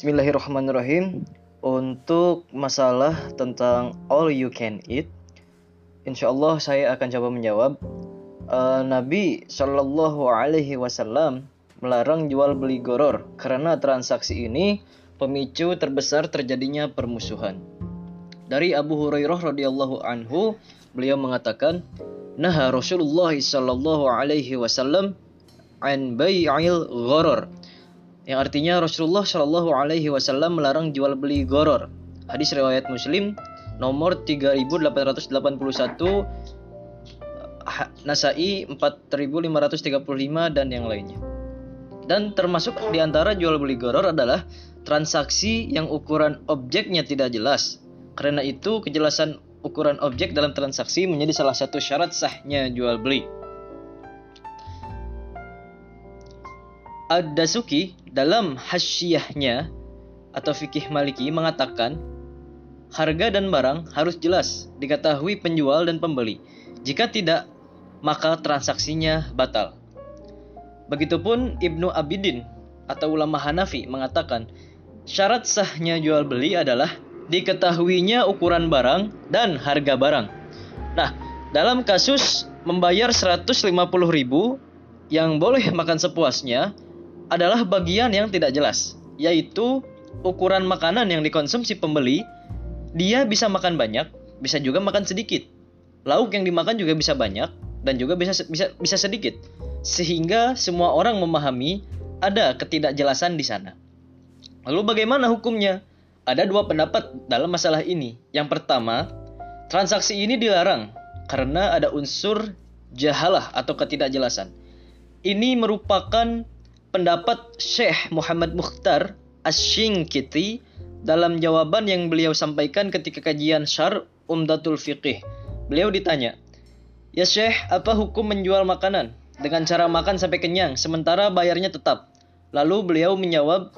Bismillahirrahmanirrahim. Untuk masalah tentang all you can eat, insya Allah saya akan coba menjawab. Uh, Nabi Shallallahu Alaihi Wasallam melarang jual beli goror karena transaksi ini pemicu terbesar terjadinya permusuhan. Dari Abu Hurairah radhiyallahu anhu, beliau mengatakan, "Nah Rasulullah Shallallahu Alaihi Wasallam an bai'il goror." Yang artinya Rasulullah Shallallahu Alaihi Wasallam melarang jual beli goror. Hadis riwayat Muslim nomor 3881 Nasai 4535 dan yang lainnya. Dan termasuk di antara jual beli goror adalah transaksi yang ukuran objeknya tidak jelas. Karena itu kejelasan ukuran objek dalam transaksi menjadi salah satu syarat sahnya jual beli. Ad-Dasuki dalam hasyiyahnya atau fikih Maliki mengatakan harga dan barang harus jelas diketahui penjual dan pembeli. Jika tidak, maka transaksinya batal. Begitupun Ibnu Abidin atau ulama Hanafi mengatakan syarat sahnya jual beli adalah diketahuinya ukuran barang dan harga barang. Nah, dalam kasus membayar 150.000 yang boleh makan sepuasnya, adalah bagian yang tidak jelas, yaitu ukuran makanan yang dikonsumsi pembeli, dia bisa makan banyak, bisa juga makan sedikit. Lauk yang dimakan juga bisa banyak dan juga bisa bisa bisa sedikit. Sehingga semua orang memahami ada ketidakjelasan di sana. Lalu bagaimana hukumnya? Ada dua pendapat dalam masalah ini. Yang pertama, transaksi ini dilarang karena ada unsur jahalah atau ketidakjelasan. Ini merupakan pendapat Syekh Muhammad Mukhtar Asy-Syinkiti dalam jawaban yang beliau sampaikan ketika kajian Syar Umdatul Fiqih. Beliau ditanya, "Ya Syekh, apa hukum menjual makanan dengan cara makan sampai kenyang sementara bayarnya tetap?" Lalu beliau menjawab,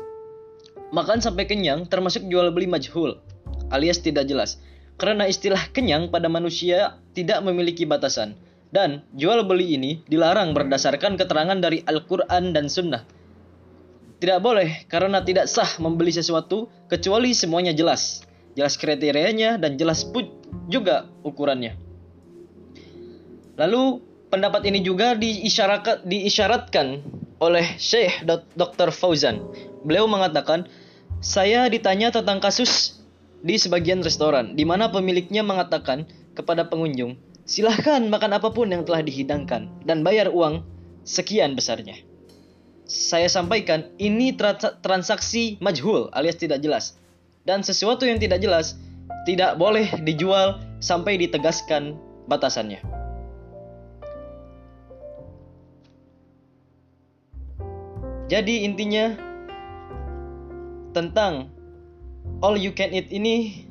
"Makan sampai kenyang termasuk jual beli majhul, alias tidak jelas." Karena istilah kenyang pada manusia tidak memiliki batasan dan jual beli ini dilarang berdasarkan keterangan dari Al-Quran dan Sunnah. Tidak boleh karena tidak sah membeli sesuatu kecuali semuanya jelas. Jelas kriterianya dan jelas juga ukurannya. Lalu pendapat ini juga diisyaratkan oleh Syekh Dr. Fauzan. Beliau mengatakan, saya ditanya tentang kasus di sebagian restoran, di mana pemiliknya mengatakan kepada pengunjung, Silahkan makan apa pun yang telah dihidangkan dan bayar uang sekian besarnya. Saya sampaikan ini transaksi majhul alias tidak jelas. Dan sesuatu yang tidak jelas tidak boleh dijual sampai ditegaskan batasannya. Jadi intinya tentang all you can eat ini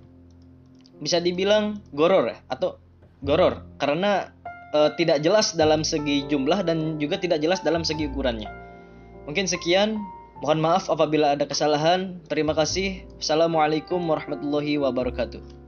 bisa dibilang goror ya atau goror karena uh, tidak jelas dalam segi jumlah dan juga tidak jelas dalam segi ukurannya. Mungkin sekian. Mohon maaf apabila ada kesalahan. Terima kasih. Assalamualaikum warahmatullahi wabarakatuh.